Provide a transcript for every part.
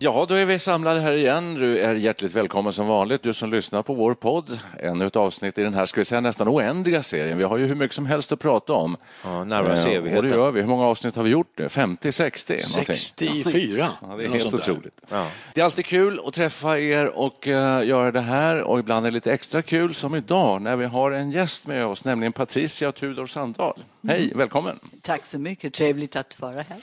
Ja, då är vi samlade här igen. Du är hjärtligt välkommen som vanligt, du som lyssnar på vår podd. Ännu ett avsnitt i den här, ska vi säga, nästan oändliga serien. Vi har ju hur mycket som helst att prata om. Ja, närmare Eh, evigheten. Och det gör vi. Hur många avsnitt har vi gjort nu? 50, 60? någonting. 64. Ja, det är helt otroligt. Det är alltid kul att träffa er och eh, göra det här och ibland är det lite extra kul som idag när vi har en gäst med oss, nämligen Patricia Tudor Sandahl. Hej, välkommen! Tack så mycket, trevligt att vara här.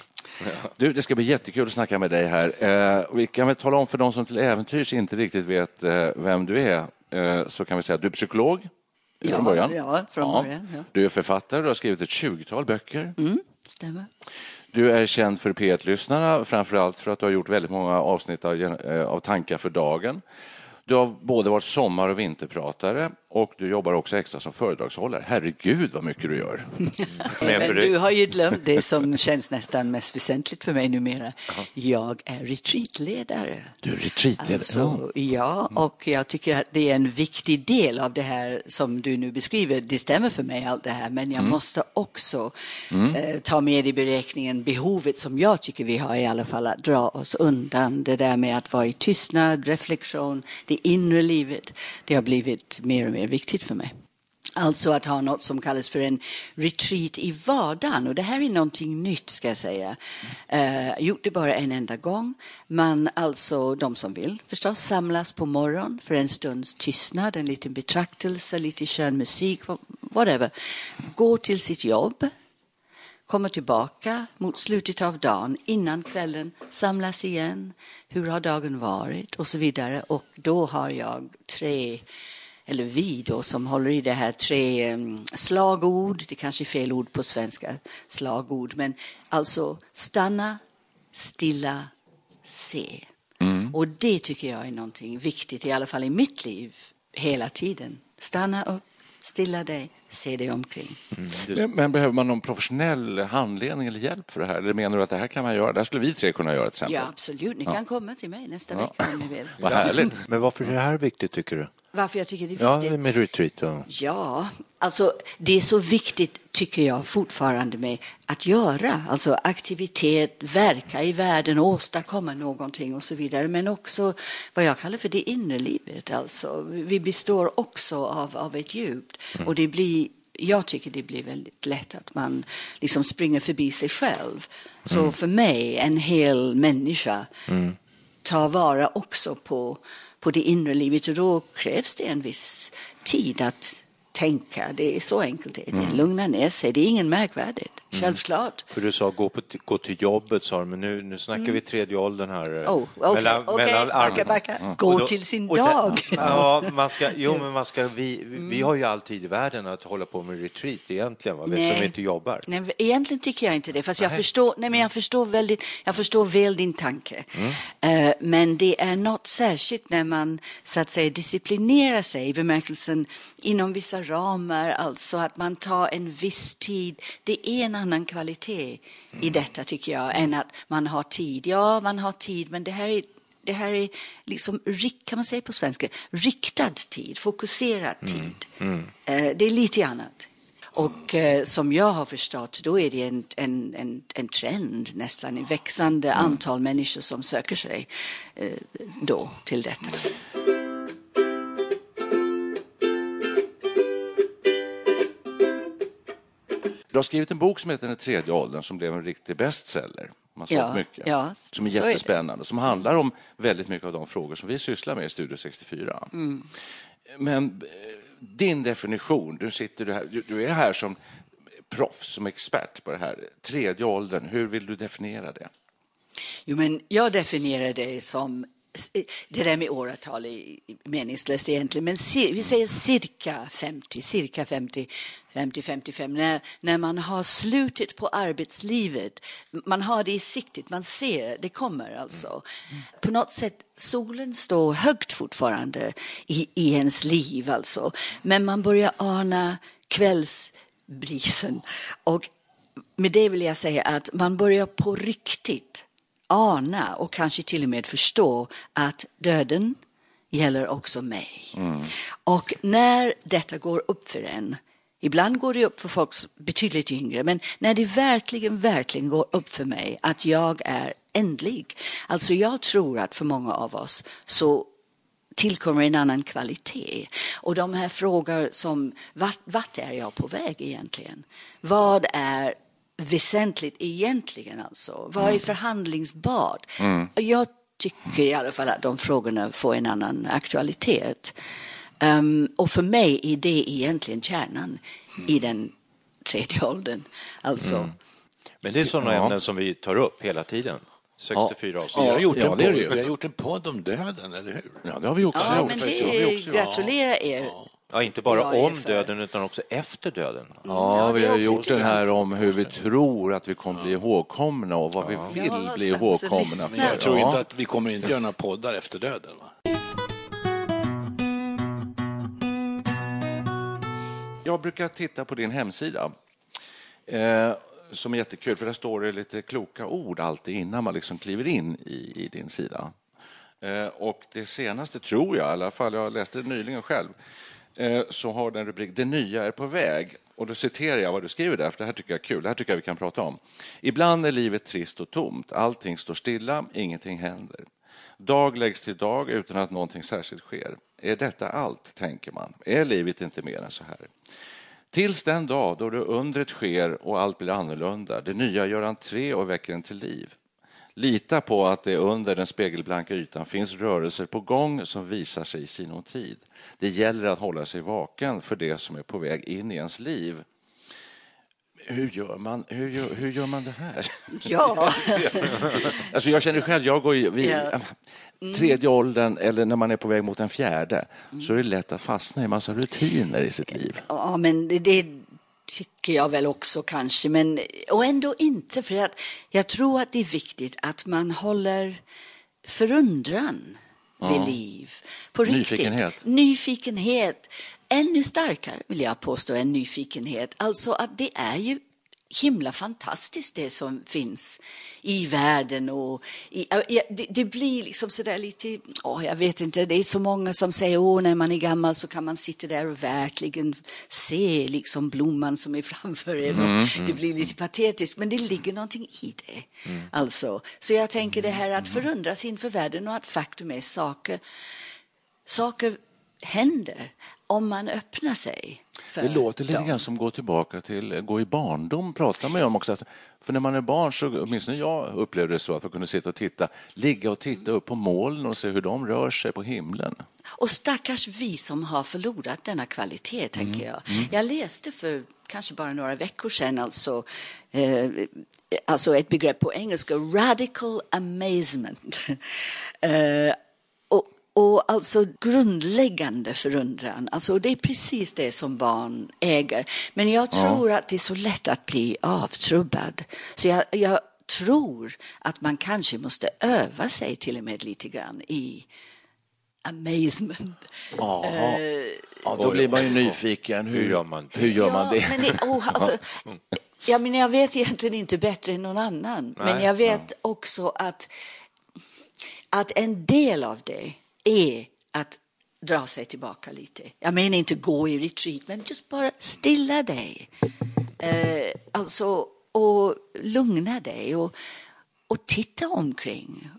Du, det ska bli jättekul att snacka med dig här. Eh, vi kan väl tala om för de som till äventyrs inte riktigt vet eh, vem du är, eh, så kan vi säga att du är psykolog Ja, från början. ja, från början, ja. Du är författare, du har skrivit ett 20-tal böcker. Stämmer. Du är känd för P1-lyssnarna, framför allt för att du har gjort väldigt många avsnitt av, av Tankar för dagen. Du har både varit sommar och vinterpratare och du jobbar också extra som föredragshållare. Herregud vad mycket du gör. Men du har ju glömt det som känns nästan mest väsentligt för mig numera. Jag är retreatledare. Du är retreatledare. Alltså, ja, och jag tycker att det är en viktig del av det här som du nu beskriver. Det stämmer för mig allt det här, men jag måste också eh, ta med i beräkningen behovet som jag tycker vi har i alla fall att dra oss undan det där med att vara i tystnad, reflektion, det inre livet. Det har blivit mer och mer viktigt för mig. Alltså att ha något som kallas för en retreat i vardagen. Och det här är någonting nytt ska jag säga. Uh, gjort det bara en enda gång. Man, alltså de som vill förstås, samlas på morgon för en stunds tystnad, en liten betraktelse, lite skön musik, whatever. Går till sitt jobb, kommer tillbaka mot slutet av dagen, innan kvällen, samlas igen. Hur har dagen varit? Och så vidare. Och då har jag tre eller vi då som håller i det här tre um, slagord, det kanske är fel ord på svenska, slagord, men alltså stanna, stilla, se. Och det tycker jag är någonting viktigt, i alla fall i mitt liv, hela tiden. Stanna upp, stilla dig, se dig omkring. Men, men behöver man någon professionell handledning eller hjälp för det här? Eller menar du att det här kan man göra? Det här skulle vi tre kunna göra till exempel? Ja, absolut. Ni kan komma till mig nästa vecka om ni vill. Vad härligt. Men varför är det här viktigt tycker du? Varför jag tycker det är Ja, viktigt? med retreat och... Ja, alltså det är så viktigt tycker jag fortfarande med att göra, alltså aktivitet, verka i världen, åstadkomma någonting och så vidare. Men också vad jag kallar för det inre livet. Alltså, vi består också av, av ett djup och det blir jag tycker det blir väldigt lätt att man liksom springer förbi sig själv. Så för mig, en hel människa, tar vara också på, på det inre livet. Och då krävs det en viss tid att tänka. Det är så enkelt det är. Mm. Lugna ner sig, det är ingen märkvärdigt. Självklart. För du sa gå, på, gå till jobbet, sa du, men nu, nu snackar vi tredje åldern här. Mm. Oh, okej, Mellan- okej, mellan backa, backa. Gå Och då- till sin dag. Ja, man ska, jo, men man ska, vi, Mm. vi har ju all tid i världen att hålla på med retreat egentligen, va? vi Nej. som inte jobbar. Nej, egentligen tycker jag inte det. Fast jag förstår, nej, men jag förstår, väldigt, jag förstår väl din tanke. Eh, men det är något särskilt när man så att säga disciplinerar sig i bemärkelsen inom vissa ramar, alltså att man tar en viss tid. Det är en annan kvalitet i detta tycker jag än att man har tid. Ja, man har tid, men det här är det här är liksom, kan man säga på svenska, riktad tid, fokuserad tid. Eh, Det är lite annat. Och eh, som jag har förstått, då är det en, en, en, en trend nästan, ett växande antal människor som söker sig eh, då till detta. Du har skrivit en bok som heter Den tredje åldern som blev en riktig bestseller. Man Ja, mycket. ja, som är jättespännande. Som handlar om väldigt mycket av de frågor som vi sysslar med i Studio 64. Mm. Men eh, din definition, du, sitter du, här, du, du är här som proffs, som expert på det här. Tredje åldern, hur vill du definiera det? Jo, men jag definierar det som det där med åratal är meningslöst egentligen, men vi säger cirka 50, cirka 50, 50, 55, när, när man har slutet på arbetslivet, man har det i siktet, man ser det kommer alltså. På något sätt, solen står högt fortfarande i, i ens liv alltså, men man börjar ana kvällsbrisen. Och med det vill jag säga att man börjar på riktigt ana och kanske till och med förstå att döden gäller också mig. Och när detta går upp för en, ibland går det upp för folk betydligt yngre, men när det verkligen, verkligen går upp för mig att jag är ändlig. Alltså jag tror att för många av oss så tillkommer en annan kvalitet. Och de här frågor som, vart, vart är jag på väg egentligen? Vad är väsentligt egentligen alltså? Vad är förhandlingsbart? Jag tycker i alla fall att de frågorna får en annan aktualitet. Ehm, och för mig är det egentligen kärnan i den tredje åldern. Alltså, Men det är sådana Ja. ämnen som vi tar upp hela tiden. 64 avsnitt. Vi har, gjort Ja, en podd, vi har gjort en podd om döden, eller hur? Ja, det har vi också ja, gjort. men. Det har vi det också gjort. gratulerar er. Ja, inte bara om för- döden utan också efter döden. Ja, Ja, det vi har gjort den här om hur vi tror att vi kommer bli ihågkomna och vad vi vill Ja, bli ihågkomna för. Jag tror Ja. inte att vi kommer inte göra några poddar efter döden. Va? Jag brukar titta på din hemsida. Eh, som är jättekul, för där står det lite kloka ord alltid innan man liksom kliver in i, i din sida. Eh, och det senaste, tror jag, i alla fall, jag läste det nyligen själv, Eh, så har den rubrik Det nya är på väg. Och då citerar jag vad du skriver där, för det här tycker jag är kul. Det här tycker jag vi kan prata om. Ibland är livet trist och tomt. Allting står stilla, ingenting händer. Dag läggs till dag utan att någonting särskilt sker. Är detta allt, tänker man? Är livet inte mer än så här? Tills den dag då det undret sker och allt blir annorlunda. Det nya gör entré och väcker en till liv. Lita på att det under den spegelblanka ytan finns rörelser på gång som visar sig i sinom tid. Det gäller att hålla sig vaken för det som är på väg in i ens liv. Hur gör man, hur gör, hur gör man det här? Ja. Alltså jag känner själv, jag går i vid Ja. tredje åldern eller när man är på väg mot en fjärde så är det lätt att fastna i massa rutiner i sitt liv. Ja, men det, det tycker jag väl också kanske, men och ändå inte för att jag tror att det är viktigt att man håller förundran vid liv. På riktigt. Nyfikenhet. Nyfikenhet. Ännu starkare vill jag påstå än nyfikenhet. Alltså att det är ju himla fantastiskt det som finns i världen och i, det, det blir liksom sådär lite, åh, jag vet inte, det är så många som säger åh när man är gammal så kan man sitta där och verkligen se liksom blomman som är framför en. Och det blir lite patetiskt men det ligger någonting i det. Alltså, så jag tänker det här att förundras inför världen och att faktum är saker, saker händer om man öppnar sig. För Det låter lite dem. grann som gå tillbaka till eh, gå i barndom, pratar man ju om också. Att- För när man är barn så, åtminstone jag upplevde det så, att man kunde sitta och titta, ligga och titta upp på molnen och se hur de rör sig på himlen. Och stackars vi som har förlorat denna kvalitet, tänker jag. Jag läste för kanske bara några veckor sedan alltså, eh, alltså ett begrepp på engelska, radical amazement. eh, och, alltså grundläggande förundran. Alltså det är precis det som barn äger. Men jag tror att det är så lätt att bli avtrubbad. Så jag, jag tror att man kanske måste öva sig till och med lite grann i amazement. Ja, då blir man ju nyfiken. Hur, gör man det? Hur gör man det? Men det oh, alltså, ja, men jag vet egentligen inte bättre än någon annan. men Nej, jag vet också att, att en del av det är att dra sig tillbaka lite. Jag menar inte gå i retreat, men just bara stilla dig. Eh, alltså, och lugna dig och, och titta omkring.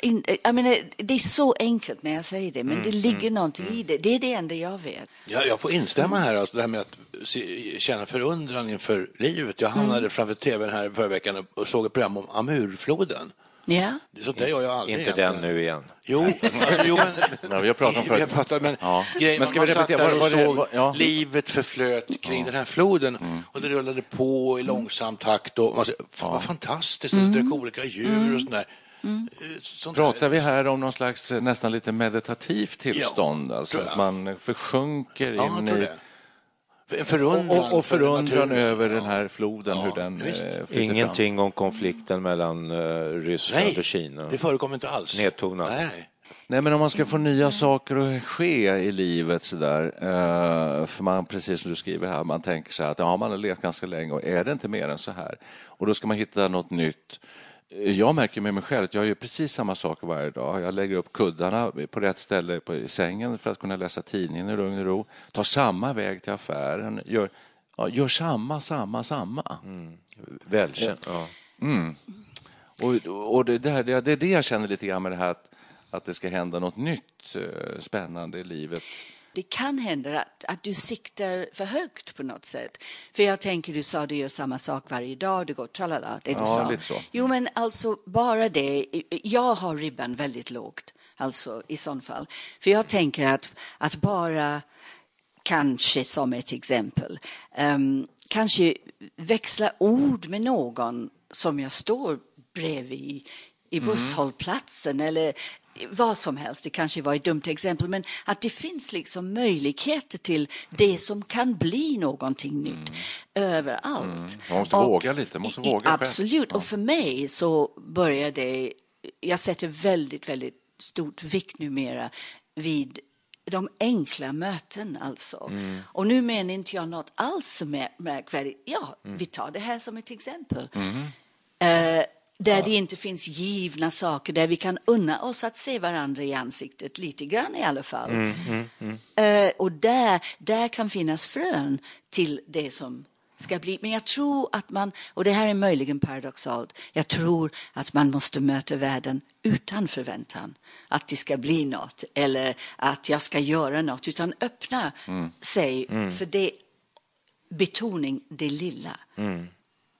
in, jag menar, det är så enkelt när jag säger det, men det Mm, ligger någonting i det. Det är det enda jag vet. Ja, jag får instämma här, alltså det här med att se, känna förundran inför livet. Jag hamnade framför tvn här förra veckan och såg ett program om Amurfloden. Ja. Är sånt där gör jag aldrig. Inte den nu igen. Jo, alltså, jo men, Ja, vi har pratat om vi förut. har pratat, men Ja. grejen Men ska man vi satt där och såg vad- ja. livet förflöt kring den här floden och det rullade på i långsam takt och man sa, fan vad fantastiskt, och det dök olika djur och sånt där. Eh, Sånt Pratar vi här om någon slags eh, nästan lite meditativt tillstånd? alltså tror jag. att man försjunker Ja, in i... det. En förundran, Och, och för förundran över den här floden, Ja, hur den eh, fram. Ingenting om konflikten mellan uh, Ryssland Nej, och Kina. det förekommer inte alls. Nedtonat. Nej, nej. Nej, men om man ska få nya saker att ske i livet sådär, eh, för man, precis som du skriver här, man tänker så här att ja, man har levt ganska länge och är det inte mer än så här? Och då ska man hitta något nytt. Jag märker med mig själv att jag gör precis samma saker varje dag. Jag lägger upp kuddarna på rätt ställe på, i sängen för att kunna läsa tidningen i lugn och ro. Tar samma väg till affären. Gör, ja, gör samma, samma, samma. Välkänt. Ja. Och, och det, där, det, det är det jag känner lite grann med det här att, att det ska hända något nytt eh, spännande i livet. Det kan hända att, att du siktar för högt på något sätt. För jag tänker, du sa du gör samma sak varje dag, du går tralala, det du Ja, sa. lite så. Jo, men alltså bara det. Jag har ribban väldigt lågt, alltså i sån fall. För jag tänker att, att bara, kanske som ett exempel, ehm, kanske växla ord med någon som jag står bredvid i busshållplatsen eller vad som helst. Det kanske var ett dumt exempel, men att det finns liksom möjligheter till det som kan bli någonting nytt överallt. Man måste våga lite, man måste våga själv. Absolut, och för mig så börjar det... Jag sätter väldigt, väldigt stort vikt numera vid de enkla möten alltså. Mm. Och nu menar inte jag något alls märkvärdigt. Ja, Mm. vi tar det här som ett exempel. Mm-hmm. Eh, där det inte finns givna saker, där vi kan unna oss att se varandra i ansiktet, lite grann i alla fall. Mm, Eh, och där, där kan finnas frön till det som ska bli. Men jag tror att man, och det här är möjligen paradoxalt, jag tror att man måste möta världen utan förväntan att det ska bli något eller att jag ska göra något, utan öppna sig för det betoning, det lilla.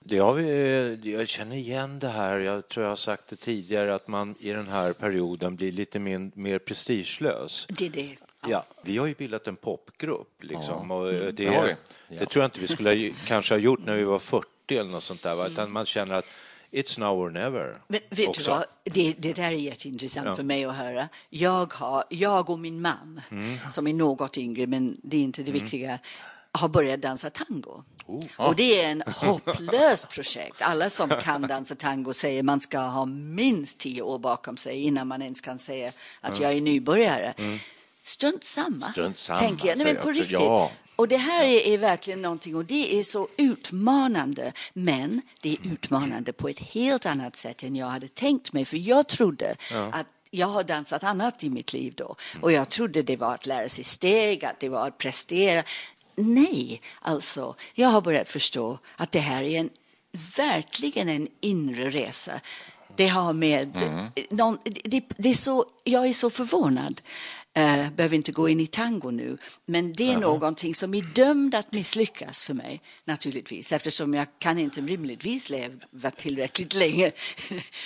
Det har vi, jag känner igen det här, jag tror jag har sagt det tidigare, att man i den här perioden blir lite mer, mer prestigelös. Det är det. Ja, vi har ju bildat en popgrupp liksom. Och det, Det har vi. Ja. det tror jag inte vi skulle ha, kanske ha gjort när vi var 40 eller något sånt där, va? utan man känner att it's now or never. Men vet också. du vad? Det, det där är jätteintressant för mig att höra. Jag, har, jag och min man, Mm. som är något yngre, men det är inte det viktiga, har börjat dansa tango. Oh. Och det är en hopplöst projekt. Alla som kan dansa tango säger man ska ha minst tio år bakom sig innan man ens kan säga att jag är nybörjare. Strunt samma, Strunt samma, tänker jag. Nej, men på riktigt. Ja. Och det här är, är verkligen någonting och det är så utmanande. Men det är utmanande på ett helt annat sätt än jag hade tänkt mig. För jag trodde att jag har dansat annat i mitt liv då. Och jag trodde det var att lära sig steg, att det var att prestera. Nej, alltså, jag har börjat förstå att det här är en, verkligen en inre resa. Det har med... Någon, det, det är så, jag är så förvånad. Uh, behöver inte gå in i tango nu, men det är någonting som är dömd att misslyckas för mig, naturligtvis, eftersom jag kan inte rimligtvis leva tillräckligt länge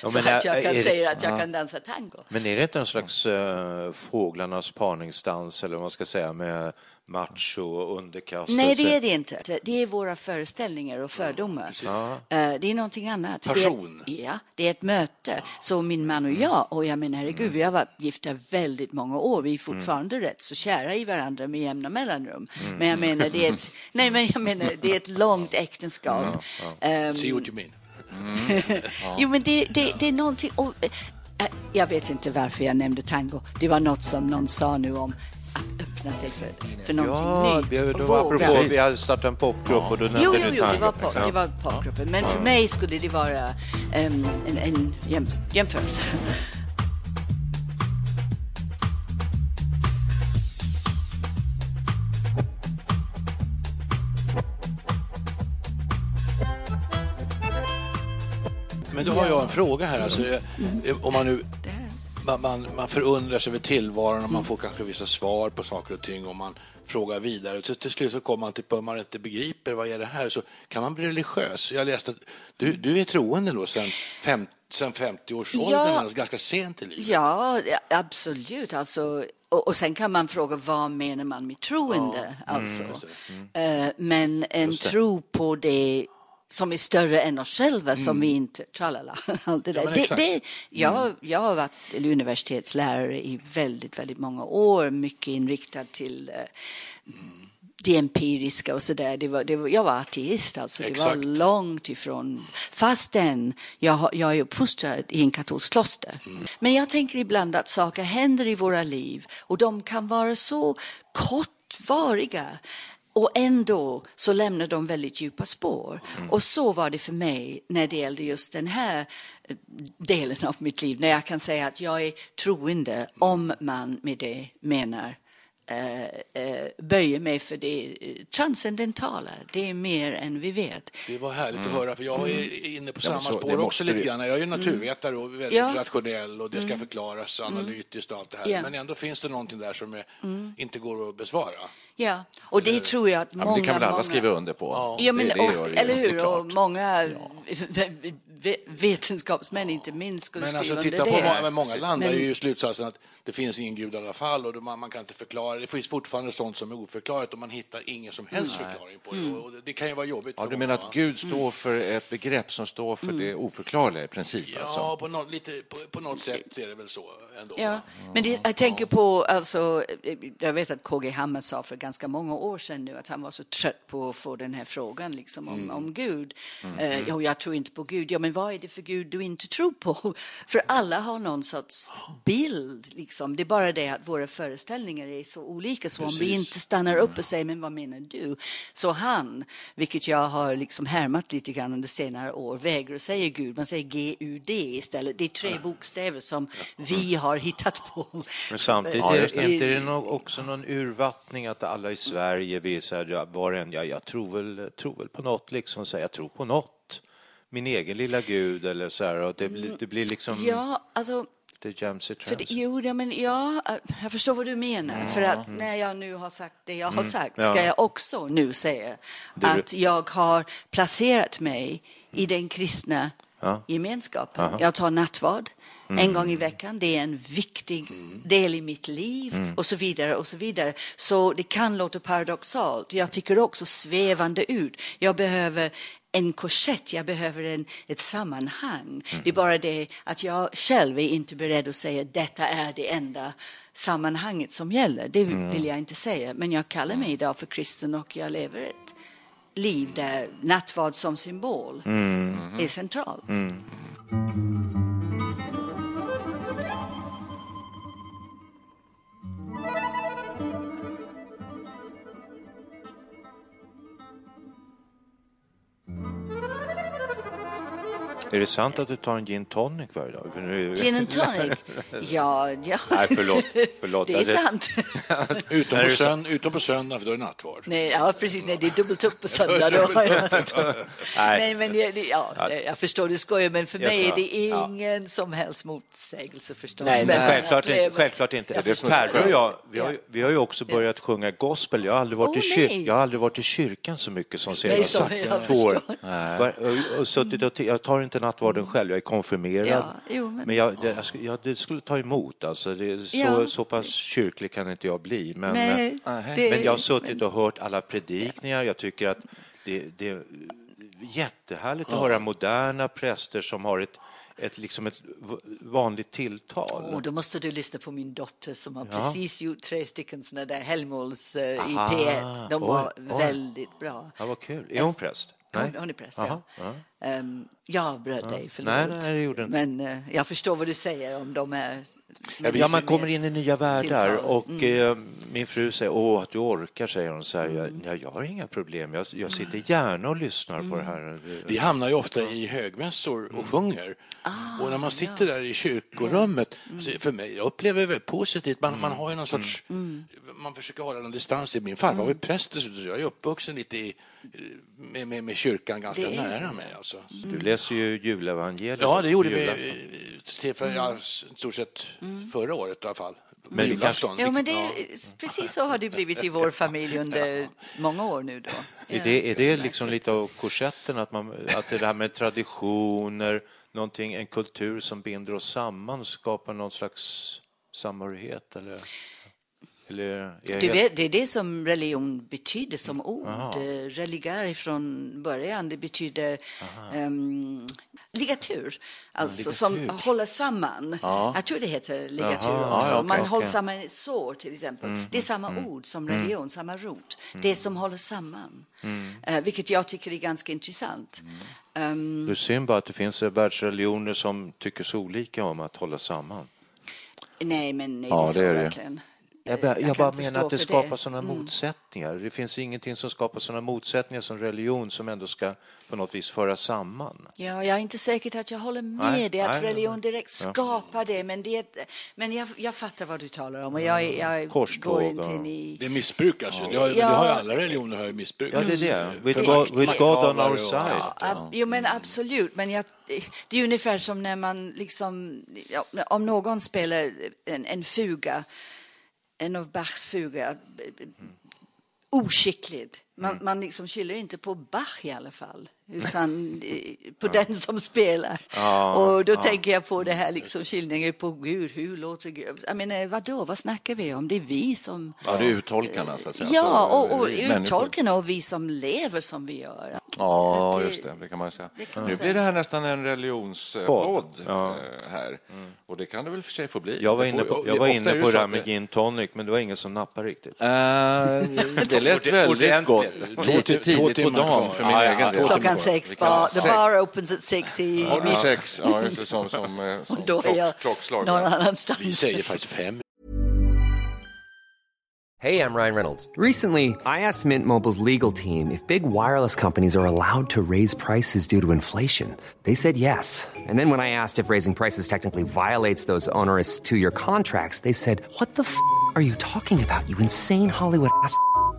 så men att jag kan det- säga att jag kan dansa tango. Men är det inte en slags uh, fåglarnas parningsdans eller vad man ska säga med macho och underkastelse? Nej, det är det inte. Det är våra föreställningar och fördomar. Eh, Det är någonting annat. Passion. Det är, ja, det är ett möte. Så min man och jag, och jag menar herregud, vi har varit gifta väldigt många år. Vi är fortfarande rätt så kära i varandra med jämna mellanrum. Men jag menar, det är ett, nej, men jag menar, det är ett långt äktenskap. Ehm, See what you mean. Jo, men det, det, det är någonting... Och, eh, jag vet inte varför jag nämnde tango. Det var något som någon sa nu om att öppna sig för, för någonting Ja, nytt. det var apropå, vi hade startat en popgrupp och då nämnde Jo, du jo, jo, det var, pop, det var popgruppen. Men för mig skulle det vara em, en, en jäm, jämförelse. Men då har jag en fråga här. Alltså, eh, om man nu man, man, man förundras över tillvaron och man får kanske vissa svar på saker och ting och man frågar vidare. Så till slut så kommer man till om man inte begriper vad är det här så kan man bli religiös. Jag läste att du, du är troende då sedan fem, sen 50-årsåldern, Ja. ganska sent i livet. Ja, ja, absolut. Alltså, och, och sen kan man fråga vad menar man med troende? alltså. Eh, men en tro på det som är större än oss själva, som vi inte... Tralala, allt det där. men det, exakt. det, jag, jag har varit universitetslärare i väldigt, väldigt många år, mycket inriktad till eh, det empiriska och sådär. Det var, det var, jag var ateist, alltså. Det var Exakt. långt ifrån... Fastän jag, jag är uppfostrad i en katolsk kloster. Men jag tänker ibland att saker händer i våra liv och de kan vara så kortvariga. Och ändå så lämnar de väldigt djupa spår. Och så var det för mig när det gällde just den här eh, delen av mitt liv. När jag kan säga att jag är troende om man med det menar böjer mig för det eh, transcendentala. Det är mer än vi vet. Det var härligt att höra, för jag är inne på Ja, samma så- det spår också lite grann. Jag är ju naturvetare och väldigt Ja. rationell och det ska förklaras analytiskt och allt det här. Ja. Men ändå finns det någonting där som är, inte går att besvara. Ja, och det tror jag att Ja, många... men det kan väl alla många... skriva under på? Ja, men, det, det och, eller hur? Och många vetenskapsmän inte minst skulle Men skriva alltså, under titta på det. många, men många landar Men- ju i slutsatsen att det finns ingen gud i alla fall och man, man kan inte förklara. Det finns fortfarande sånt som är oförklarat och man hittar ingen som helst förklaring på det. Och det, det kan ju vara jobbigt Ja, du menar att Gud står för ett begrepp som står för det oförklarliga i princip? Ja, Alltså. på, något, lite, på, på något sätt är det väl så ändå. Ja, men det, jag tänker på, alltså, jag vet att KG Hammar sa för ganska många år sedan nu att han var så trött på att få den här frågan liksom, om, Mm. om Gud. Eh, jo, jag tror inte på Gud. Ja, men vad är det för Gud du inte tror på? För alla har någon sorts bild. Liksom. Det är bara det att våra föreställningar är så olika. Så om vi Precis. inte stannar upp och säger, men vad menar du? Så han, vilket jag har liksom härmat lite grann under senare år, vägrar att säga Gud. Man säger G-U-D istället. Det är tre bokstäver som vi har hittat på. Men samtidigt Ja, är, just det. inte också någon urvattning att alla i Sverige, vi är så här, ja, var en, ja, jag tror väl, tror väl på något, liksom, så här, jag tror på något. Min egen lilla gud eller så här, och det, blir, det blir liksom Ja, alltså... det jämsi För det, jo, ja, men ja, jag förstår vad du menar. För att när jag nu har sagt det jag har sagt Mm. ja. ska jag också nu säga Det- att jag har placerat mig i den kristna Ja. gemenskapen. Jag tar nattvard en gång i veckan. Det är en viktig del i mitt liv och så vidare och så vidare. Så det kan låta paradoxalt. Jag tycker också svävande ut. Jag behöver en korsett, jag behöver en, ett sammanhang. Det är bara det att jag själv är inte beredd att säga detta är det enda sammanhanget som gäller. Det vill jag inte säga. Men jag kallar mig idag för kristen och jag lever ett liv där nattvard som symbol är centralt. Är det sant att du tar en gin tonic varje dag? Gin and tonic? Ja, ja. Nej, förlåt. förlåt. Det är Det- sant. Utom, på sönd, utom på söndag, för då är det nattvard. Nej, ja, precis. Nej, det är dubbelt upp på söndag. Då. Nej, men det, det, ja, jag förstår du skojar, men för Jag mig är det Ja. ingen som helst motsägelse förstås. Nej, nej, självklart inte. Självklart inte. Jag. Per och jag, vi har, ju- vi har ju också börjat sjunga gospel. Jag har aldrig varit, Åh, i, kyr, jag har aldrig varit i kyrkan så mycket som senaste så- jag två år. och suttit och, jag tar inte nattvarden själv, jag är konfirmerad. Ja, jo, men- men jag, det, jag, skulle, jag, det skulle ta emot. Alltså, det, så, Ja. så pass kyrklig kan inte jag bli. Men, Nej, men, det- men jag har suttit och hört alla predikningar. Jag tycker att det, det är jättehärligt att höra moderna präster som har ett ett, liksom ett vanligt tilltal. Åh, då måste du lyssna på min dotter som har Ja. precis gjort tre stycken sådana där helgmåls eh, i Aha, P1. De oj, var oj. väldigt bra. Ja, vad kul. Är hon präst? Hon, hon är präst, Aha, ja. Ehm, jag avbröt dig, förlåt. Nej, nej, det gjorde inte. Men eh, jag förstår vad du säger om de är... Ja, man kommer in i nya världar och eh, min fru säger åh att du orkar, säger hon. Så här, jag, ja, jag har inga problem, jag, jag sitter gärna och lyssnar på det här. Vi hamnar ju ofta i högmässor och sjunger. och när man sitter där i kyrkorummet, så för mig, jag upplever det positivt. Man, man har ju någon sorts, man försöker hålla någon distans. Min farfar var ju präst dessutom, så jag är uppvuxen lite i, med, med, med kyrkan ganska nära mig. Alltså. Du läser ju julevangeliet. Ja, det gjorde vi till för ja, stort sett förra året i alla fall. Men vi Julafton. Jo, men det är, precis så har det blivit i vår familj under många år nu. Då. Är det, är det liksom lite av korsetten, att, man, att det här med traditioner, någonting, en kultur som binder oss samman, skapar någon slags samhörighet? Eller, helt- vet, det är det som religion betyder som ord. Eh, Religare från början, det betyder um, ligatur, alltså som ligatur. håller samman. Jag tror det heter ligatur Jaha, också. ja, okej, Man okej. håller samman ett sår till exempel. Det är samma ord som religion, samma rot. Det som håller samman. Eh, vilket jag tycker är ganska intressant. Ehm, Det är synd bara att det finns eh, världsreligioner som tycker så olika om att hålla samman. nej, men är Ja, det så är det. verkligen? Jag, bara- jag kan bara menar att det skapar sådana motsättningar. Det finns ingenting som skapar sådana motsättningar som religion som ändå ska på något vis föra samman. Ja, jag är inte säker att jag håller med Nej, dig att nej, nej, religion direkt Ja. skapar det. Men, det men jag, jag fattar vad du talar om och jag, jag går inte in i... Det missbrukas ju. Det har, det Ja. har ju alla religioner har ju missbrukats. Ja, det är det. With, För God, with God on our side. Ab- Jo, men absolut. Men jag, det är ungefär som när man liksom... Ja, om någon spelar en, en fuga, en av Bachs fugor. Eh, eh, oskickligt. Man, man liksom skyller inte på Bach i alla fall, utan på den som spelar. och då tänker jag på det här liksom kyllningen på Gud, hur låter Gud? Jag menar, vadå, vad snackar vi om? Det är vi som... Ja, det är uttolkarna så att säga. Ja, Alltså, och, och uttolkarna och vi som lever som vi gör. Ja, Det- just det. Det kan man säga. kan man nu säga. blir det här nästan en religionspodd Podd. Ja. eh, här. Och det kan det väl för sig få bli. Jag var inne på, jag var inne på det här med gin tonic, men det var ingen som nappade riktigt. Eh, det lät väldigt gott. Lite två tidigt på dagen för min Ja, ja, egen ja. del. Klockan sex, bar, the bar opens at six i Har du sex? Ja, just det, som, som, eh, som då är jag klockslag. någon Vi säger faktiskt fem. Hey, I'm Ryan Reynolds. Recently, I asked Mint Mobile's legal team if big wireless companies are allowed to raise prices due to inflation. They said yes. And then when I asked if raising prices technically violates those onerous two year contracts, they said, What the f are you talking about, you insane Hollywood ass?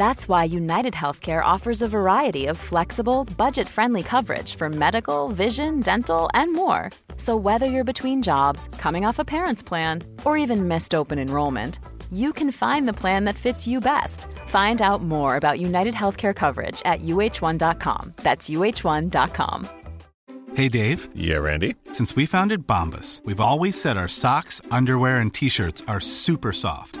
That's why United Healthcare offers a variety of flexible, budget friendly coverage for medical, vision, dental, and more. So, whether you're between jobs, coming off a parent's plan, or even missed open enrollment, you can find the plan that fits you best. Find out more about United Healthcare coverage at uh1.com. That's uh1.com. Hey Dave, Yeah, Randy. since we founded Bombus, we've always said our socks, underwear, and t shirts are super soft.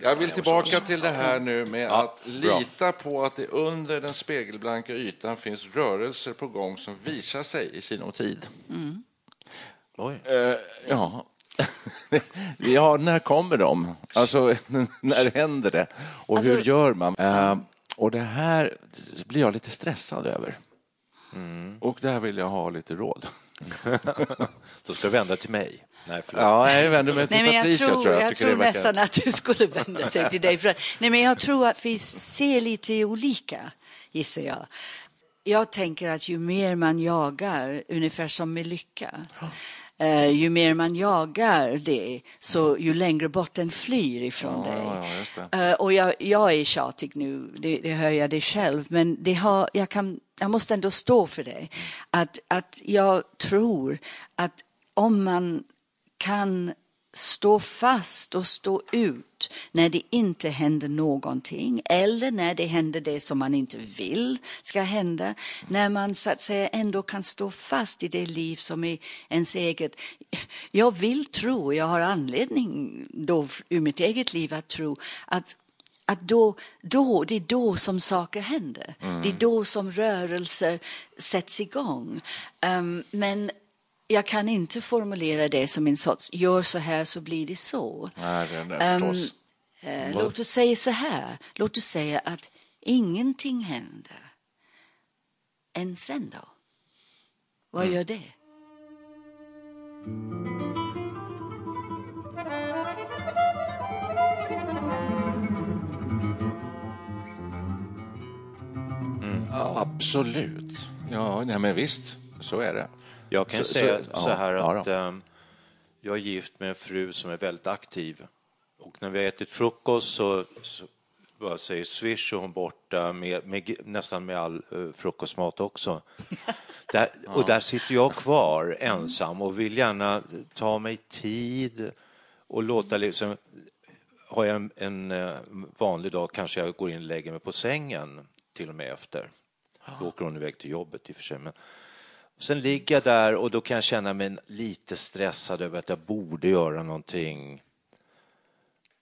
Jag vill tillbaka till det här nu med att lita på att det under den spegelblanka ytan finns rörelser på gång som visar sig i sinom tid. Oj. Eh, ja. ja, när kommer de? Alltså, när händer det? Och hur Alltså- gör man? Eh, och det här blir jag lite stressad över. Och där vill jag ha lite råd. Då ska du vända till mig. Nej, förlåt. Ja, jag vänder mig till Nej, men jag Patricia, tror, tror jag. jag tror verkar- nästan att du skulle vända sig till dig. För, nej, men jag tror att vi ser lite olika, gissar jag. Jag tänker att ju mer man jagar, ungefär som med lycka, eh, ju mer man jagar det, så ju längre bort den flyr ifrån Ja, dig. ja. Eh, och jag, jag är tjatig nu, det, det hör jag det själv, men det har, jag, kan, jag måste ändå stå för det. Att, att jag tror att om man kan stå fast och stå ut när det inte händer någonting eller när det händer det som man inte vill ska hända. När man så att säga ändå kan stå fast i det liv som är ens eget. Jag vill tro, jag har anledning då ur mitt eget liv att tro att att då, då, det är då som saker händer. Det är då som rörelser sätts igång. Um, men jag kan inte formulera det som en sorts gör så här så blir det så. Nej, det är Um, eh, låt oss säga så här. Låt oss säga att ingenting händer. Än sen då? Vad gör det? Ja, absolut. Ja, nej, men visst, så är det. Jag kan Så- säga så- så, ja, här ja att då. ehm, jag är gift med en fru som är väldigt aktiv. Och när vi har ätit frukost så, så bara säger swish och hon borta med, med, nästan med all uh, frukostmat också. där, och där sitter jag kvar ensam och vill gärna ta mig tid och låta liksom har jag en, en eh, vanlig dag kanske jag går in och lägger mig på sängen till och med efter. Då åker hon iväg till jobbet i och för sig. Men sen ligger jag där och då kan jag känna mig lite stressad över att jag borde göra någonting.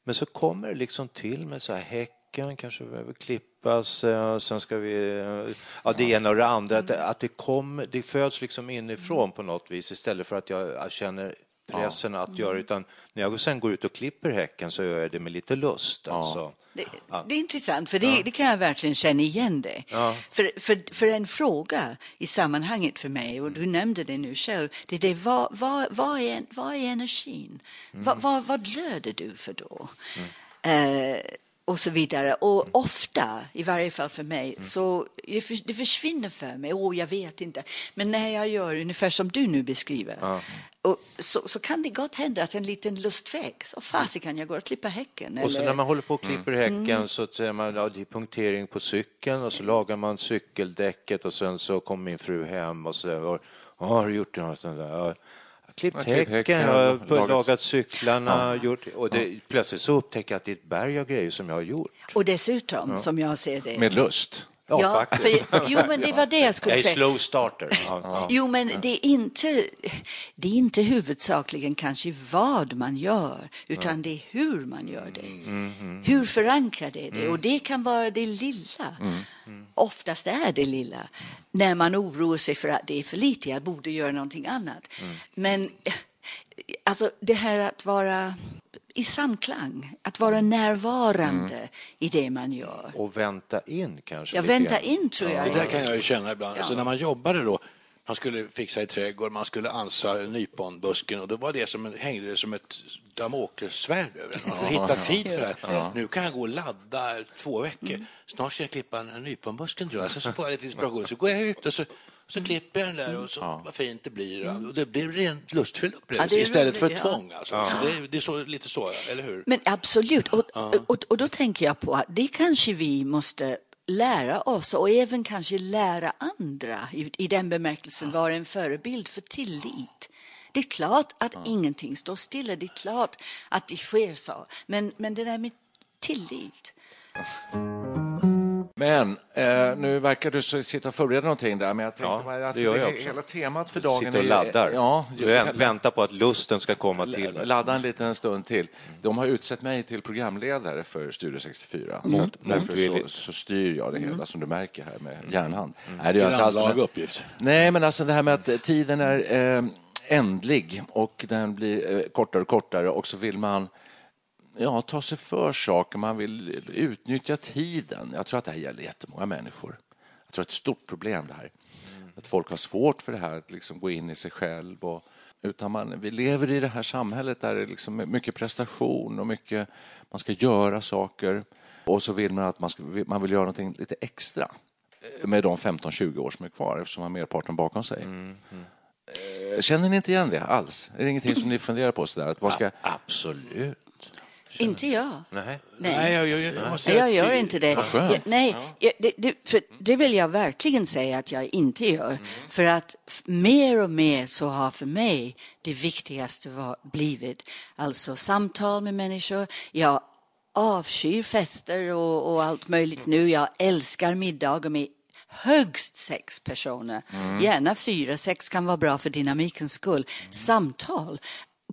Men så kommer det liksom till med så här häcken kanske behöver klippas, eh, sen ska vi, eh, ja det ena och det andra, att det, att det kommer, det föds liksom inifrån på något vis istället för att jag, jag känner pressen att göra, utan när jag sen går ut och klipper häcken så gör jag det med lite lust. Alltså. Det, det är intressant, för det, det kan jag verkligen känna igen det. För, för, för en fråga i sammanhanget för mig, och du nämnde det nu själv, det är det, vad, vad, vad, är, vad är energin? Vad, vad, vad glöder du för då? Eh, och så vidare. Och ofta, i varje fall för mig, så det, för, det försvinner för mig. Åh, jag vet inte. Men när jag gör ungefär som du nu beskriver, och så, så kan det gott hända att en liten lustväg, så fasiken, jag går och klipper häcken. Och så eller- när man håller på och klipper häcken så säger man ja, det är punktering på cykeln och så lagar man cykeldäcket och sen så kommer min fru hem och säger "Vad har du gjort något sånt där? Ja, Jag har klippt klippt häcken, häcken, jag har lagat- cyklarna, gjort, och det, plötsligt så upptäcker jag att det är ett berg av grejer som jag har gjort. Och dessutom, som jag ser det... Med lust. Ja, Ja, faktiskt. för, jo, men det var det jag skulle Jag är säga. slow starter. Ja. Jo, men det är, inte, det är inte huvudsakligen kanske vad man gör, utan det är hur man gör det. Mm-hmm. Hur förankrad är det? Mm. Och det kan vara det lilla. Oftast är det lilla. När man oroar sig för att det är för lite, jag borde göra någonting annat. Mm. Men alltså, det här att vara i samklang, att vara närvarande i det man gör. Och vänta in kanske. Väntar grann. in, tror jag. Det där kan jag ju känna ibland. Ja. Alltså när man jobbade då, man skulle fixa i trädgård, man skulle ansa nyponbusken och då var det som en, hängde det som ett damoklessvärd över en. Man skulle hitta tid för det här. Nu kan jag gå och ladda två veckor. Snart ska jag klippa en, en nyponbusken tror jag. Så, så får jag lite inspiration. Så går jag ut och så, så klipper jag den där och så vad fint det blir. Och det blir rent lustfylld upplevelse Ja, istället för roligt, ja. tvång. Alltså. Så det, är- det är så, lite så, eller hur? Men absolut. Och, och, och då tänker jag på att det kanske vi måste lära oss och även kanske lära andra i, i den bemärkelsen vara en förebild för tillit. Det är klart att ingenting står stilla, det är klart att det sker så. Men, men det där med tillit. Men eh, nu verkar du så- sitta och förbereda någonting där, men jag tänkte Ja, bara, alltså, det gör jag också. Hela temat för dagen Sitter och är- laddar. Ja, Du vä- väntar på att lusten ska komma till mig. Ladda en liten stund till. De har utsett mig till programledare för Studio 64. Så att därför så, så styr jag det hela, som du märker här med järnhand. Nej, det är en grannlaga uppgift. Nej, men alltså det här med att tiden är eh, ändlig och den blir eh, kortare och kortare och så vill man ja, ta sig för saker, man vill utnyttja tiden. Jag tror att det här gäller jättemånga människor. Jag tror att det är ett stort problem det här. Att folk har svårt för det här, att liksom gå in i sig själv. Och, utan man, vi lever i det här samhället där det är liksom mycket prestation och mycket, man ska göra saker. Och så vill man att man, ska, man vill göra någonting lite extra med de 15-20 år som är kvar eftersom man har merparten bakom sig. Eh, Känner ni inte igen det alls? Är det ingenting som ni funderar på? Sådär, att vad ska... Absolut. Inte jag. Nej. Nej. Nej, jag, jag, jag, måste jag gör inte det. Jag, nej, det, det, för det vill jag verkligen säga att jag inte gör. För att mer och mer så har för mig det viktigaste var, blivit alltså samtal med människor. Jag avskyr fester och, och allt möjligt nu. Jag älskar middagar med högst sex personer. Gärna fyra, sex kan vara bra för dynamikens skull. Samtal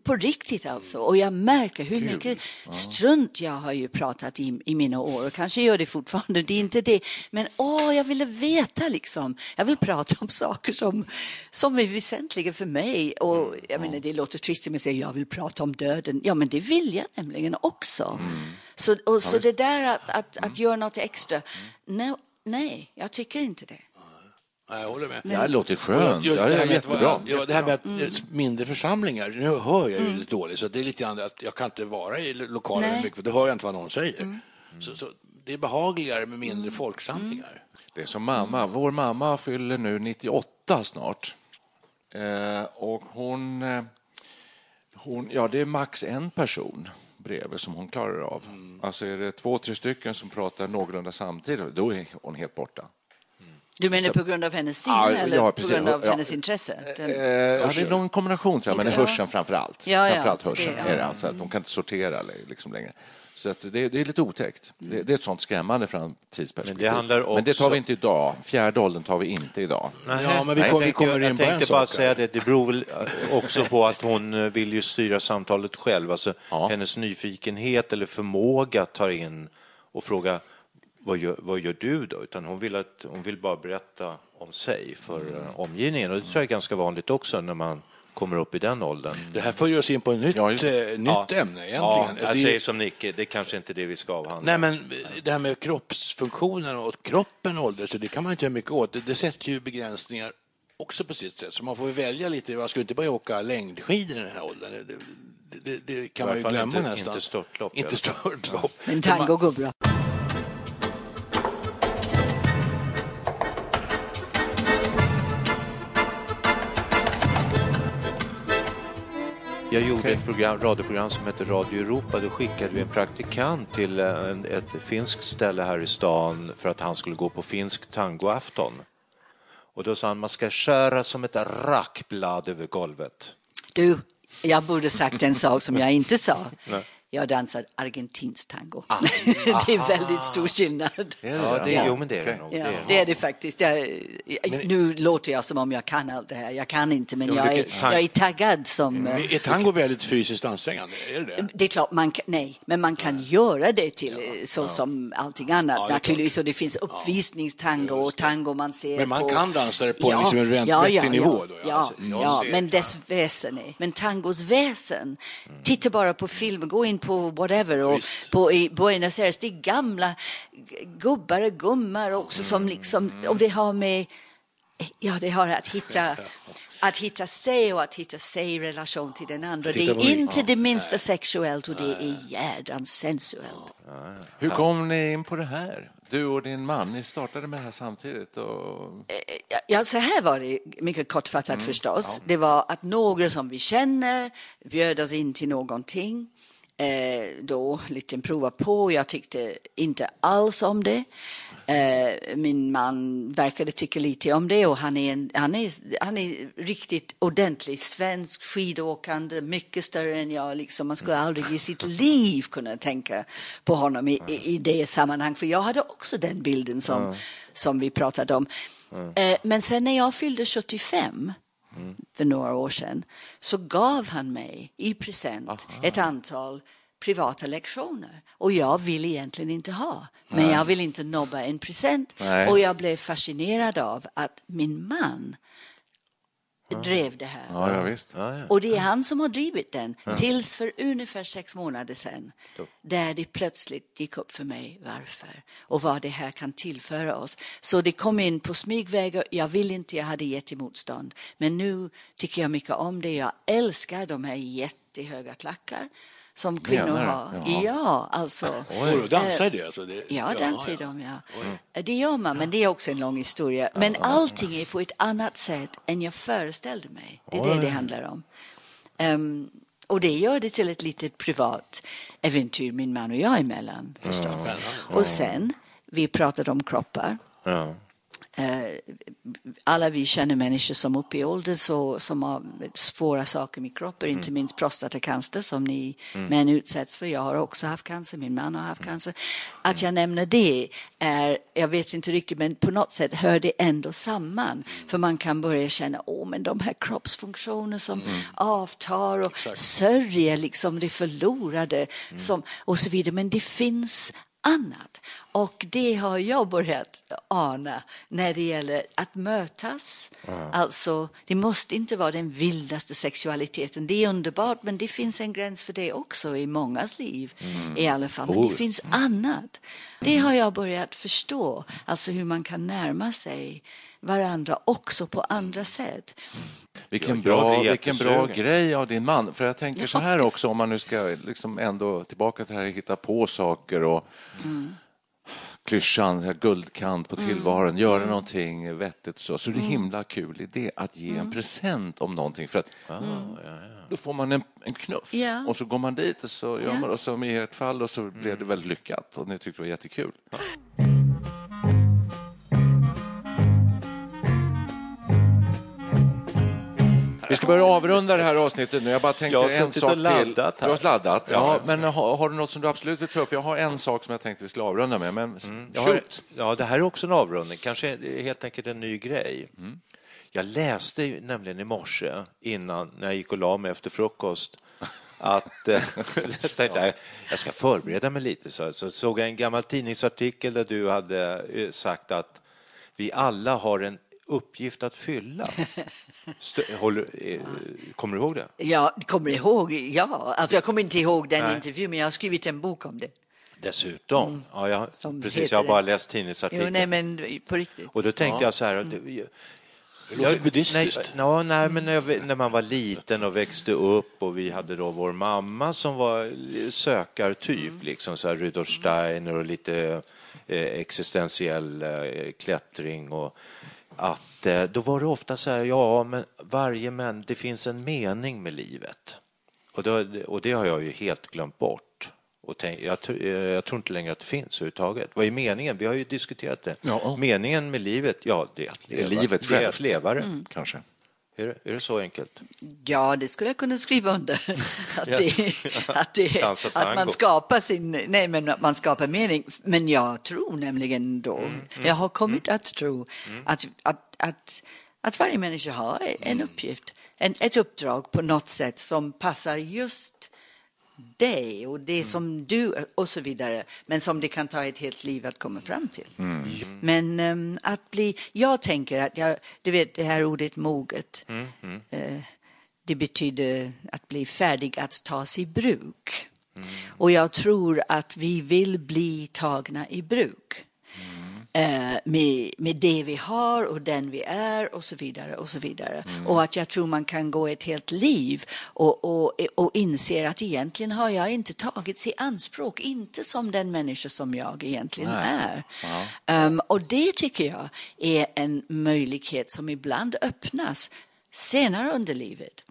på riktigt alltså. Och jag märker hur mycket strunt jag har ju pratat i, i mina år och kanske gör det fortfarande, det är inte det. Men åh, jag ville veta liksom. Jag vill prata om saker som, som är väsentliga för mig. Och jag menar, det låter trist att säga jag vill prata om döden. Ja, men det vill jag nämligen också. Så, och, så det där att, att, att göra något extra, nej, nej, jag tycker inte det. Nej, jag håller med. Det här låter skönt. Ja, Ja, det här är jättebra. Ja, det här med att eh, mindre församlingar, nu hör jag ju lite dåligt så det är lite grann att jag kan inte vara i lokalen Nej. mycket för då hör jag inte vad någon säger. Så, så det är behagligare med mindre folksamlingar. Det är som mamma. Vår mamma fyller nu 98 snart. Eh, och hon, eh, hon... Ja, det är max en person bredvid som hon klarar av. Alltså är det två, tre stycken som pratar någorlunda samtidigt, då är hon helt borta. Du menar på grund av hennes sinne Ja, eller ja, på grund av Ja. hennes intresse? Den- Eh, ja, det är någon kombination tror jag, men det är hörseln framför allt. Ja, ja. Framför allt hörseln Det- är det. Alltså att de kan inte sortera liksom längre. Så att det, det är lite otäckt. Det, det är ett sånt skrämmande framtidsperspektiv. Men det handlar Men det tar också- vi inte idag. Fjärde åldern tar vi inte idag. Ja, men vi, Nej, kom, vi jag kommer tänkte, in jag en tänkte bara säga det, det beror väl eh, också på att hon eh, vill ju styra samtalet själv. Alltså, Ja. Hennes nyfikenhet eller förmåga att ta in och fråga vad gör, vad gör du då? Utan hon vill, att, hon vill bara berätta om sig för eh, omgivningen. Och det tror jag är ganska vanligt också när man kommer upp i den åldern. Det här för oss in på ett nytt, Ja, just eh, nytt ämne Ja, egentligen. jag Det är- säger som Nicke, det är kanske inte det vi ska avhandla. Nej, men det här med kroppsfunktionen och kroppen åldras, så det kan man inte göra mycket åt. Det, det sätter ju begränsningar också på sitt sätt. Så man får ju välja lite. Man ska inte börja åka längdskidor i den här åldern. Det, det, det, kan man ju glömma inte- nästan. inte störtlopp, Inte störtlopp. Men tango går bra. Jag gjorde ett program, radioprogram som heter Radio Europa. Då skickade vi en praktikant till eh, en, ett finskt ställe här i stan för att han skulle gå på finsk tangoafton. Och då sa han man ska köra som ett rackblad över golvet. Du, jag borde sagt en sak som jag inte sa. Jag dansar argentinsk tango. det är väldigt stor skillnad. Ja, det, Ja. jo, men det är det nog. Ja, Det är- det faktiskt. Jag, nu låter jag som om jag kan allt det här. Jag kan inte, men Jo, jag det är, jag är taggad som... eh, Men Är tango väldigt fysiskt ansträngande? Är det det? Det är klart, man kan, nej, men man kan göra det till eh, så som allting annat Ja, naturligtvis. Och det finns uppvisningstango och tango man ser Men man på... kan dansa det på liksom en rent vettig nivå då, ja. Ja, Alltså, ja, men dess väsen är... Men tangos väsen, titta bara på film, gå in på whatever och Visst. på i Buenos Aires, det är gamla gubbar och gummor också som liksom, och det har med, ja det har att hitta att hitta sig och att hitta sig i relation till den andra. Det är inte det minsta sexuellt och det är jädrans sensuellt. Hur kom ni in på det här? Du och din man, ni startade med det här samtidigt. Och... Ja, Ja, så här var det, mycket kortfattat förstås. Det var att några som vi känner bjöd oss in till någonting. Eh, då lite prova på. Jag tyckte inte alls om det. Eh, min man verkade tycka lite om det och han är, en, han är, han är riktigt ordentlig svensk skidåkande, mycket större än jag. Liksom, man skulle aldrig i sitt liv kunna tänka på honom i, i, i det sammanhang. För jag hade också den bilden som, som vi pratade om. Eh, men sen när jag fyllde 75 för några år sedan så gav han mig i present ett antal privata lektioner. Och jag vill egentligen inte ha. Men jag vill inte nobba en present. Nej. Och jag blev fascinerad av att min man drev det här. Ja, ja, visst. Och det är han som har drivit den tills för ungefär sex månader sedan. Där det plötsligt gick upp för mig varför och vad det här kan tillföra oss. Så det kom in på smygvägar. Jag vill inte, jag hade jättemotstånd. Men nu tycker jag mycket om det. Jag älskar de här jättehöga klackar som kvinnor Menar har. Jaha. Ja, alltså. Oj, och dansar Eh, det? Alltså, det Ja, dansar i dem, ja. Det gör man, men det är också en lång historia. Men allting är på ett annat sätt än jag föreställde mig. Det är det det handlar om. Ehm, och det gör det till ett litet privat äventyr, min man och jag emellan, förstås. Och sen, vi pratade om kroppar. Ja. Eh, alla vi känner människor som upp i ålder så, som har svåra saker med kroppen, inte minst prostatacancer som ni Mm. män utsätts för. Jag har också haft cancer, min man har haft cancer. Att jag nämner det är, jag vet inte riktigt, men på något sätt hör det ändå samman. För man kan börja känna, åh men de här kroppsfunktioner som avtar och sörjer liksom det förlorade som, och så vidare. Men det finns annat. Och det har jag börjat ana när det gäller att mötas. Alltså, det måste inte vara den vildaste sexualiteten. Det är underbart, men det finns en gräns för det också i mångas liv i alla fall. Men det finns annat. Det har jag börjat förstå, alltså hur man kan närma sig varandra också på andra sätt. Vilken, Ja, bra, vilken bra grej av din man. För jag tänker Ja, så här också, om man nu ska liksom ändå tillbaka till det här hitta på saker och Mm. klyschan, guldkant på Mm. tillvaron, göra någonting vettigt så, så är det Mm. himla kul idé att ge en Mm. present om någonting. För att Mm. då får man en, en knuff Ja. och så går man dit och så gör Ja. man, och som i ert fall och så blev det väldigt lyckat och ni tyckte det var jättekul. Vi ska börja avrunda det här avsnittet nu. Jag bara tänkte Jag har en sak och laddat till. här. Du har laddat? Ja, men har, har du något som du absolut vill ta upp? Jag har en sak som jag tänkte vi skulle avrunda med, men Jag har, ja, det här är också en avrundning, kanske helt enkelt en ny grej. Mm. Jag läste nämligen i morse innan, när jag gick och la mig efter frukost, att eh, jag ska förbereda mig lite. Så, så såg jag en gammal tidningsartikel där du hade eh, sagt att vi alla har en uppgift att fylla. Stö- Håller, eh, kommer du ihåg det? Jag kommer ihåg, ja, alltså jag kommer inte ihåg den Nej. intervjun, men jag har skrivit en bok om det. Dessutom. Ja, jag, Mm. Som precis, jag har bara det. läst tidningsartikeln. Jo, nej, men på riktigt. Och då tänkte Ja. jag så här, att- Det låter buddhistiskt. Nej, ja, nej, men när, jag, när man var liten och växte upp och vi hade då vår mamma som var sökartyp, liksom så här Rudolf Steiner och lite eh, existentiell eh, klättring och att eh, då var det ofta så här, ja, men varje män, det finns en mening med livet. Och, då, och det har jag ju helt glömt bort. Och tänk, jag, eh, jag tror inte längre att det finns överhuvudtaget. Vad är meningen? Vi har ju diskuterat det. Ja. Meningen med livet, ja, det är att leva. livet det är att leva det. Mm. Kanske. Är det, är det så enkelt? Ja, det skulle jag kunna skriva under. Att, Yes. det, att, det, att man skapar sin, nej men att man skapar mening. Men jag tror nämligen då, Mm, jag har kommit att tro att, att, att, att varje människa har en Mm. uppgift, en, ett uppdrag på något sätt som passar just dig och Mm. det som du och så vidare, men som det kan ta ett helt liv att komma fram till. Mm. Men ehm, att bli, jag tänker att jag, du vet det här ordet moget, Mm, mm. eh, det betyder att bli färdig att tas i bruk. Mm. Och jag tror att vi vill bli tagna i bruk. Eh, med, med det vi har och den vi är och så vidare. Och så vidare. Och att jag tror man kan gå ett helt liv och, och, och inser att egentligen har jag inte tagits i anspråk, inte som den människa som jag egentligen Nej. är. Ja. Ehm, och det tycker jag är en möjlighet som ibland öppnas senare under livet.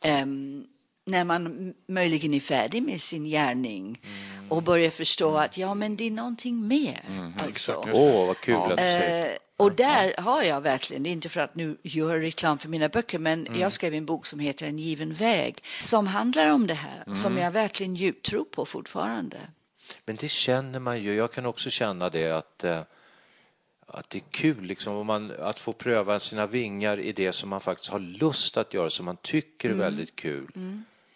Ehm, när man möjligen är färdig med sin gärning och börjar förstå att ja, men det är någonting mer. alltså. Åh, vad kul att du säger. Eh, och där har jag verkligen, inte för att nu göra reklam för mina böcker, men Mm. jag skrev en bok som heter En given väg, som handlar om det här, som Mm. jag verkligen djupt tror på fortfarande. Men det känner man ju. Jag kan också känna det att, eh, att det är kul liksom, om man, att få pröva sina vingar i det som man faktiskt har lust att göra, som man tycker är Mm. väldigt kul.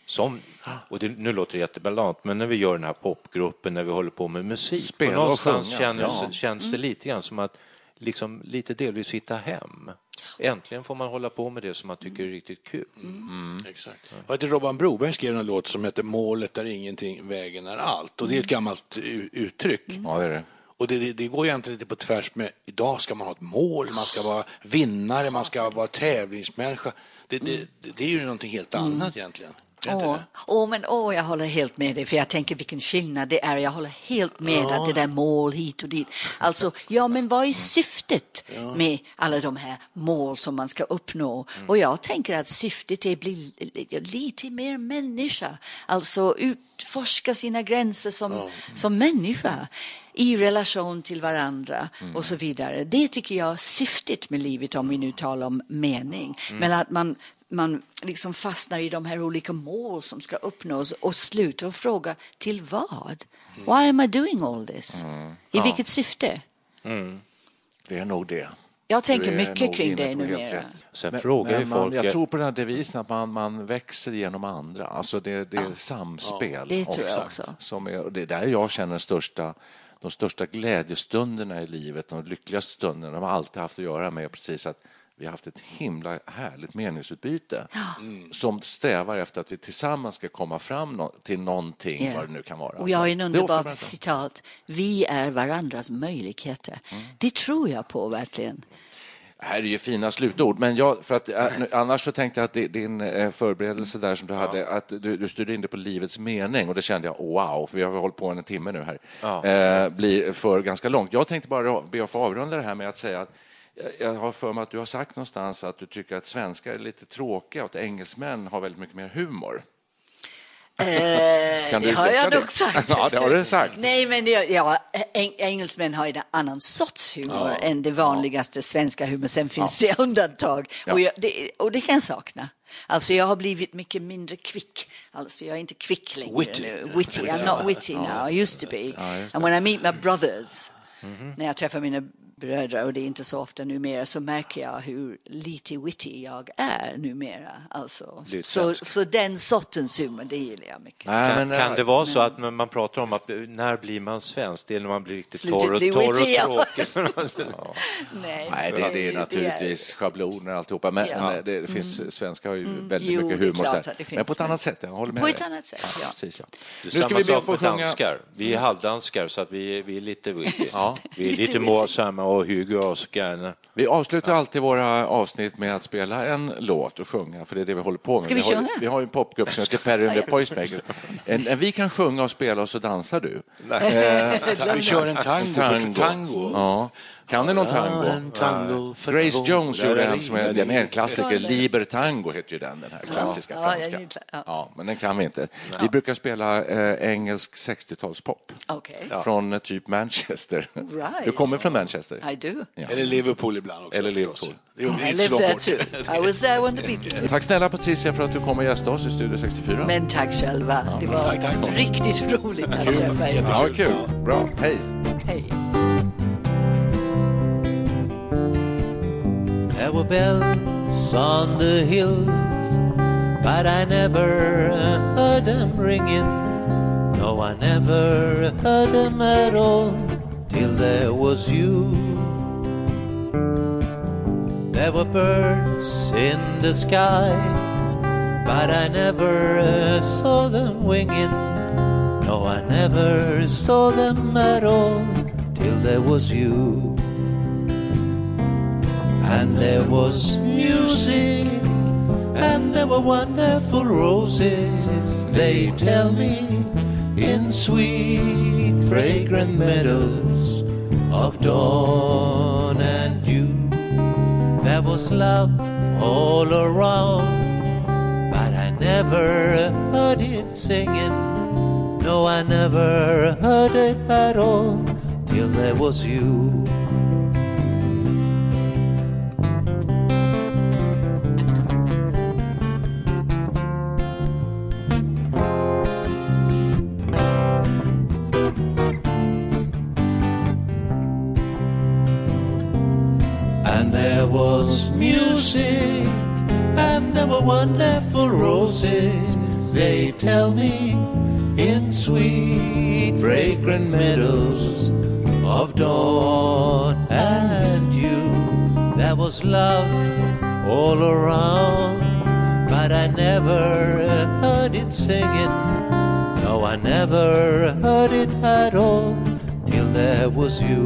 Som, och det, nu låter det jätteballant, men när vi gör den här popgruppen, när vi håller på med musik, Spela och och någonstans sjunga, känns, ja. känns det Mm. lite grann som att liksom lite delvis hitta hem. Äntligen får man hålla på med det som man tycker är riktigt kul. Mm. Exakt. Vad heter Robban Broberg skrev en låt som heter Målet är ingenting, vägen är allt. Och det är ett gammalt u- uttryck. Ja, det är det. Och det, det, det går egentligen lite på tvärs med idag ska man ha ett mål, man ska vara vinnare, man ska vara tävlingsmänniska. Det, det, det, det är ju någonting helt annat egentligen. Åh, åh, men åh, jag håller helt med dig, för jag tänker vilken skillnad det är. Jag håller helt med Ja. att det där mål hit och dit. Alltså, ja, men vad är syftet med alla de här mål som man ska uppnå? Och jag tänker att syftet är att bli lite mer människa, alltså utforska sina gränser som, som människa i relation till varandra och så vidare. Det tycker jag är syftet med livet om vi nu talar om mening. Men att man man liksom fastnar i de här olika mål som ska uppnås och slutar att fråga till vad? Why am I doing all this? I vilket syfte? Det är nog det. Jag tänker mycket kring det numera. Sen Men- frågar men man, folk- Jag tror på den här devisen att man, man växer genom andra. Alltså det, det är samspel. Det tror jag också. Som är, och det är där jag känner den största, de största glädjestunderna i livet, de lyckligaste stunderna, de har alltid haft att göra med precis att vi har haft ett himla härligt meningsutbyte som strävar efter att vi tillsammans ska komma fram till någonting, Ja. vad det nu kan vara. Och jag har en. Mm. citat. Vi är varandras möjligheter. Det tror jag på verkligen. Det här är ju fina slutord, men jag, för att, nu- annars så tänkte jag att din eh, förberedelse där som du hade, att du, du styrde in det på livets mening och det kände jag, wow, för vi har hållit på en timme nu här, eh, blir för ganska långt. Jag tänkte bara be att få avrunda det här med att säga att jag- har för mig att du har sagt någonstans att du tycker att svenskar är lite tråkiga och att engelsmän har väldigt mycket mer humor. Eh, Kan du det har jag det? nog sagt. Ja, det har du sagt. Nej, men det, ja, eng, engelsmän har en annan sorts humor Ja. än det vanligaste svenska humor. Sen finns det undantag. Ja. Och, jag, det, och det kan jag sakna. Alltså jag har blivit mycket mindre kvick. Alltså jag är inte kvick längre Witty. nu. Witty. I'm not witty now. I used to be. Ja, And when I meet my brothers, Mhm. när jag träffar mina bröder, och det är inte så ofta numera, så märker jag hur lite witty jag är numera. Alltså, Det är så, så den sortens humor, det gillar jag mycket. Nej, Kan, men, kan eh, det vara så att man pratar om att när blir man svensk? Det är när man blir riktigt torr och, torr och witty, ja. tråkig. Nej, Nej, det, det är naturligtvis schabloner alltihopa, men Ja. men det, det finns, svenskar har ju väldigt Jo, mycket det är humor. där. det Men på ett annat men- sätt, jag håller med På ett annat sätt, ja. Precis, ja. Det är Nu ska samma vi sak få med sjunga... danskar. Vi är halvdanskar så att vi, vi är lite witty. Ja. Vi är Lite lite witty. Och oss gärna. Vi avslutar alltid våra avsnitt med att spela en låt och sjunga, för det är det vi håller på med. Ska vi har, ju- sjunga? vi har ju en popgrupp som heter Perry and the Poisemakers. En, en, vi kan sjunga och spela och så dansar du. Eh, Vi kör en tango. För tango. Ja. Kan du någon tango? Ja, tango för Grace två. Jones gjorde en som är den är en klassiker. Liber tango heter ju den, den här klassiska Ja, franska. ja. Ja, men den kan vi inte. Vi brukar spela eh, engelsk 60-talspop. Okej. Från eh, typ Manchester. Right. Du kommer från Manchester? I do. Ja. Eller Liverpool ibland också. Eller. Liverpool. I inte live så there too. I was there when the Beatles Tack snälla Patricia för att du kom och gästade oss i Studio 64. Men tack själva. Det var Tack, tack. riktigt roligt att träffa er. Ja, kul. Bra. Hej. Hej. There were bells on the hills, but I never heard them ringing. No, I never heard them at all till there was you. There were birds in the sky, but I never saw them winging. No, I never saw them at all till there was you and there was music, and there were wonderful roses. They tell me in sweet, fragrant meadows of dawn and dew. There was love all around, but I never heard it singing. No, I never heard it at all till there was you. Roses. They tell me in sweet, fragrant meadows of dawn and dew. There was love all around, but I never heard it singing. No, I never heard it at all. Till there was you.